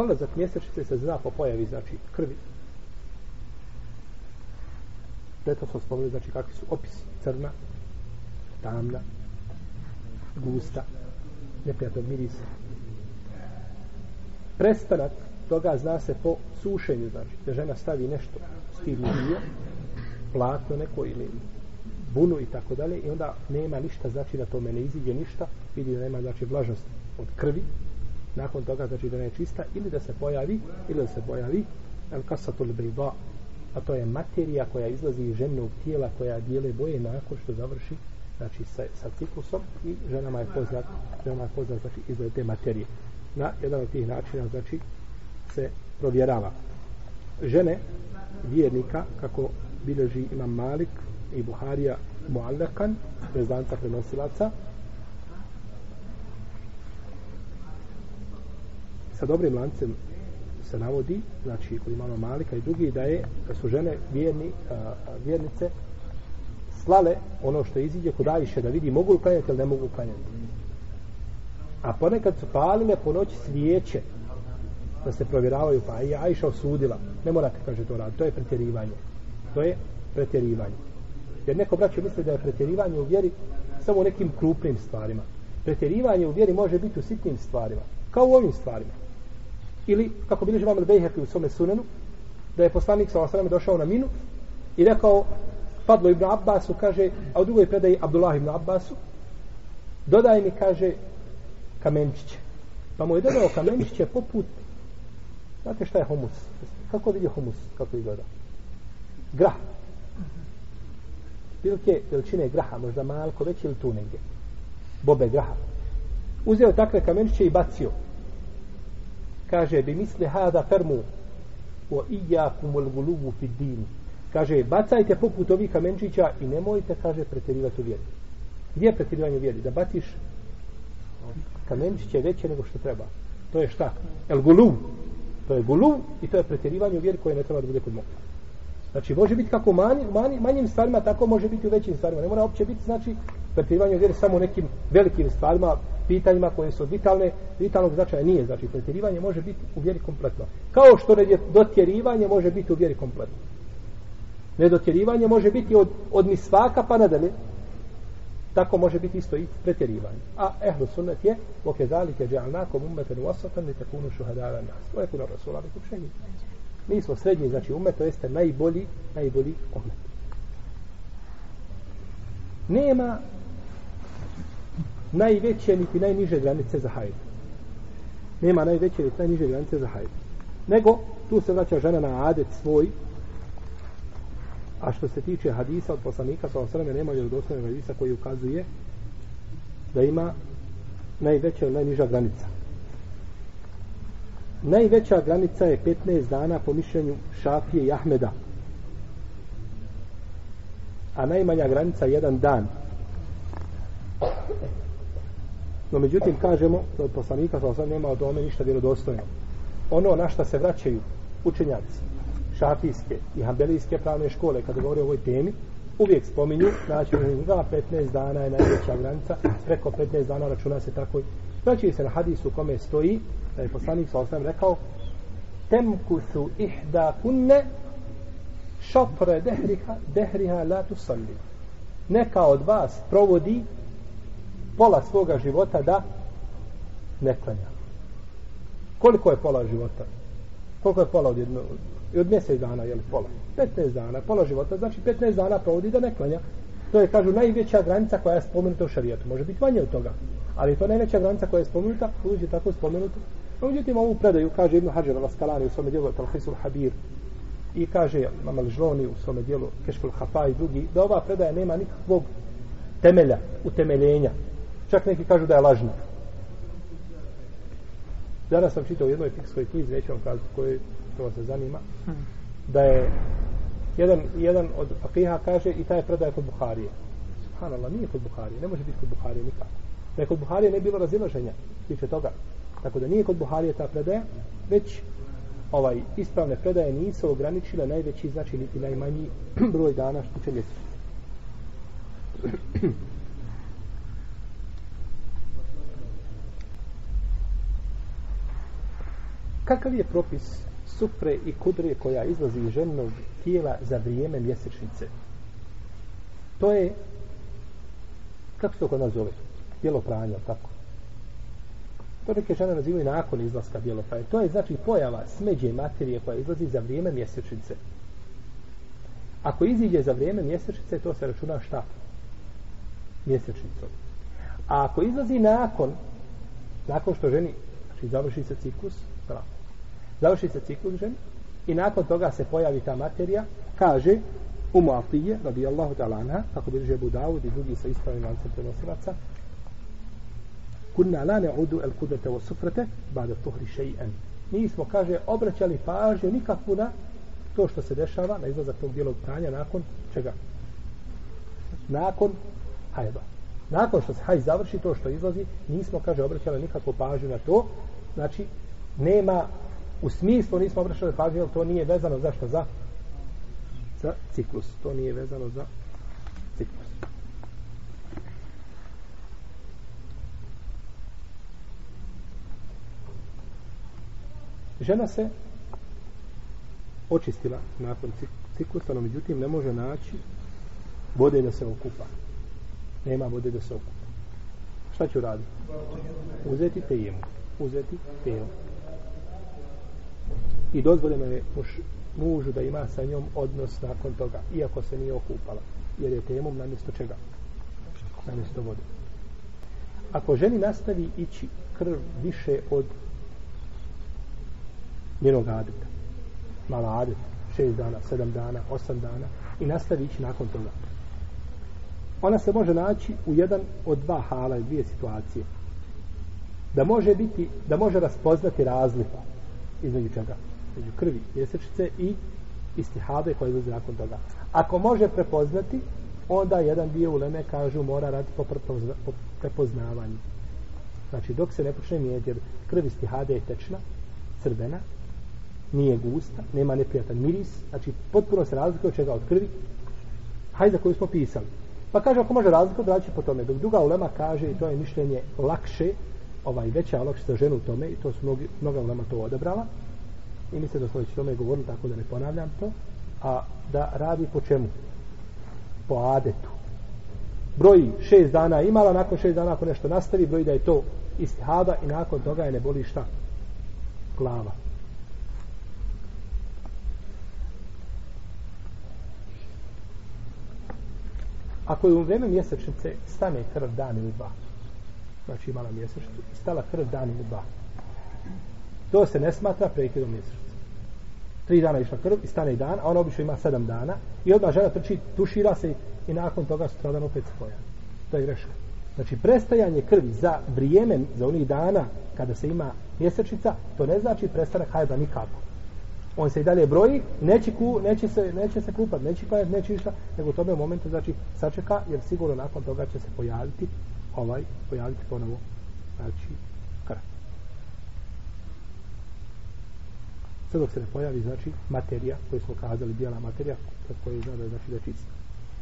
dolazak mjesečice se zna po pojavi, znači, krvi. Preto smo spomenuli, znači, kakvi su opisi. Crna, tamna, gusta, neprijatnog mirisa. Prestanak toga zna se po sušenju, znači, da žena stavi nešto stivni dio, platno neko ili bunu i tako dalje i onda nema ništa, znači da tome ne iziđe ništa, vidi da nema znači vlažnost od krvi, nakon toga znači da je čista ili da se pojavi ili da se pojavi el kasatul briba a to je materija koja izlazi iz ženskog tijela koja dijele boje nakon što završi znači sa, sa ciklusom i ženama je poznat ženama je poznat znači izgled te materije. Na jedan od tih načina znači se provjerava. Žene vjernika kako bileži imam Malik i Buharija Muallakan bez lanca prenosilaca sa dobrim lancem se navodi, znači kod imamo Malika i drugi, da je da su žene vjerni, a, vjernice slale ono što iziđe kod Ajše da vidi mogu li klanjati ili ne mogu klanjati. A ponekad su palile po noći svijeće da se provjeravaju, pa i Ajša osudila. Ne morate, kaže, to raditi. To je pretjerivanje. To je pretjerivanje. Jer neko braće misli da je pretjerivanje u vjeri samo u nekim krupnim stvarima. Pretjerivanje u vjeri može biti u sitnim stvarima. Kao u ovim stvarima. Ili, kako bilježi vam Bejhepi u svome sunenu, da je poslanik sa osrame došao na minu i rekao Fadlo ibn Abbasu, kaže, a u drugoj predaji Abdullah ibn Abbasu, dodaj mi, kaže, kamenčiće. Pa mu je dodao kamenčiće poput, znate šta je humus? Kako vidi humus, kako izgleda? Grah. Bilke veličine graha, možda malko veći ili tu negdje. Bobe graha. Uzeo takve kamenčiće i bacio kaže bi misli hada fermu o ijakum ul gulubu fid din kaže bacajte poput ovih kamenčića i nemojte kaže pretjerivati u vjeri gdje je pretjerivanje u vjeri? Da baciš kamenčiće veće nego što treba. To je šta? El gulub to je gulub i to je pretjerivanje u vjeri koje ne treba da bude kod znači može biti kako manji, manji, manjim stvarima tako može biti u većim stvarima. Ne mora uopće biti znači pretjerivanje u vjeri samo nekim velikim stvarima pitanjima koje su vitalne, vitalnog značaja nije, znači pretjerivanje može biti u vjeri kompletno. Kao što ne dotjerivanje može biti u vjeri kompletno. Nedotjerivanje može biti od, od misvaka pa nadalje, tako može biti isto i pretjerivanje. A ehlu sunnet je, oke zalike džalnakom umeten u osatan النَّاسِ takunu šuhadara nas. To je rasula, kupšenje. Mi smo srednji, znači umet, to jeste najbolji, najbolji umet. Nema najveće niti najniže granice za hajd. Nema najveće niti najniže granice za hajd. Nego, tu se vraća žena na adet svoj, a što se tiče hadisa od poslanika, sa osrame nema još dostojnog hadisa koji ukazuje da ima najveća ili najniža granica. Najveća granica je 15 dana po mišljenju Šafije i Ahmeda. A najmanja granica je jedan dan. No međutim kažemo da od poslanika sa nema od ome ništa vjerodostojno. Ono na šta se vraćaju učenjaci šafijske i hambelijske pravne škole kada govore o ovoj temi, uvijek spominju, znači da 15 dana je najveća granica, preko 15 dana računa se tako. Znači se na hadisu u kome stoji, da je poslanik sa osam rekao, temkusu ihda kunne šopre dehriha, dehriha la tu. Neka od vas provodi pola svoga života da ne klanja. Koliko je pola života? Koliko je pola od jedno, od mjesec dana, je li pola? 15 dana, pola života, znači 15 dana provodi da ne klanja. To je, kažu, najveća granica koja je spomenuta u šarijetu. Može biti manje od toga. Ali to najveća granica koja je spomenuta, uđe tako spomenuta. No, međutim, ovu predaju, kaže Ibn Hajar al-Askalani u svome djelu Talhisul Habir i kaže Mamal Žloni u svome djelu Keškul Hafa i drugi, da ova predaja nema nikakvog temelja, utemeljenja, Čak neki kažu da je lažna. Danas sam čitao u jednoj fikskoj knjizi, neću vam kazati koji to vas se zanima, da je jedan, jedan od Akiha kaže i taj predaje kod Buharije. Subhanallah, nije kod Buharije, ne može biti kod Buharije nikako. Da je kod Buharije ne bilo razilaženja, tiče toga. Tako da nije kod Buharije ta predaja, već ovaj ispravne predaje nisu ograničile najveći, znači niti najmanji broj dana što će mjesečno. Kakav je propis sufre i kudre koja izlazi iz ženog tijela za vrijeme mjesečnice? To je, kako se to kod nas zove? Bijelo pranje, tako? To neke žene nazivaju nakon izlaska bijelo pranje. To je znači pojava smeđe materije koja izlazi za vrijeme mjesečnice. Ako iziđe za vrijeme mjesečnice, to se računa šta? Mjesečnicom. A ako izlazi nakon, nakon što ženi, znači završi se ciklus, pravo. Završi se ciklus žen i nakon toga se pojavi ta materija, kaže u Mu'atije, radijallahu ta'ala anha, kako bilže Budavud i drugi sa ispravim lancem prenosilaca, kunna la ne'udu el kudete o sufrete, bada tuhri še'en. Nismo, kaže, obraćali pažnju nikakvu na to što se dešava na izlazak tog bijelog pranja nakon čega? Nakon hajba. Nakon što se haj završi to što izlazi, nismo, kaže, obraćali nikakvu pažnju na to. Znači, nema, u smislu nismo obraćali pažnju, jer to nije vezano za što? Za, za ciklus. To nije vezano za ciklus. Žena se očistila nakon ciklusa, no međutim ne može naći vode da se okupa. Nema vode da se okupa. Šta ću raditi? Uzeti tejemu. Uzeti tejemu. I dozvoljeno je muž, mužu da ima sa njom odnos nakon toga, iako se nije okupala. Jer je temom namjesto čega? Namjesto vode. Ako ženi nastavi ići krv više od njenog adeta, mala adeta, šest dana, sedam dana, osam dana i nastavi ići nakon toga. Ona se može naći u jedan od dva hala i dvije situacije. Da može biti, da može raspoznati razliku između čega? Između krvi, mjesečice i istihabe koje izlazi nakon toga. Ako može prepoznati, onda jedan dio uleme kažu mora raditi po, po prepoznavanju. Znači, dok se ne počne mijenjati, jer krv istihade je tečna, crvena, nije gusta, nema neprijatan miris, znači potpuno se razlikuje od čega od krvi, hajde koju smo pisali. Pa kaže, ako može razliku da će po tome. Dok druga ulema kaže, i to je mišljenje lakše, ovaj veća olakšica ženu u tome, i to su mnogi, mnoga ulema to odebrala, i mi se do već tome govorili, tako da ne ponavljam to, a da radi po čemu? Po adetu. Broji šest dana imala, nakon šest dana ako nešto nastavi, broji da je to istihada i nakon toga je ne boli šta? Glava. Ako je u vreme mjesečnice stane krv dan ili dva, znači imala mjesečnicu, stala krv dan ili dva, to se ne smatra prekidom mjesečnice. Tri dana išla krv i stane i dan, a ona obično ima sedam dana i odmah žena trči, tušira se i nakon toga sutradan opet spoja. To je greška. Znači, prestajanje krvi za vrijeme, za onih dana kada se ima mjesečnica, to ne znači prestanak hajda nikako on se i dalje broji, neće, ku, neće, se, neće se kupat, neće klanjati, neće išta, nego u tome momentu znači sačeka, jer sigurno nakon toga će se pojaviti, ovaj, pojaviti ponovo, znači, krv. Sve dok se ne pojavi, znači, materija, koju smo kazali, bijela materija, koja je znači da je čista.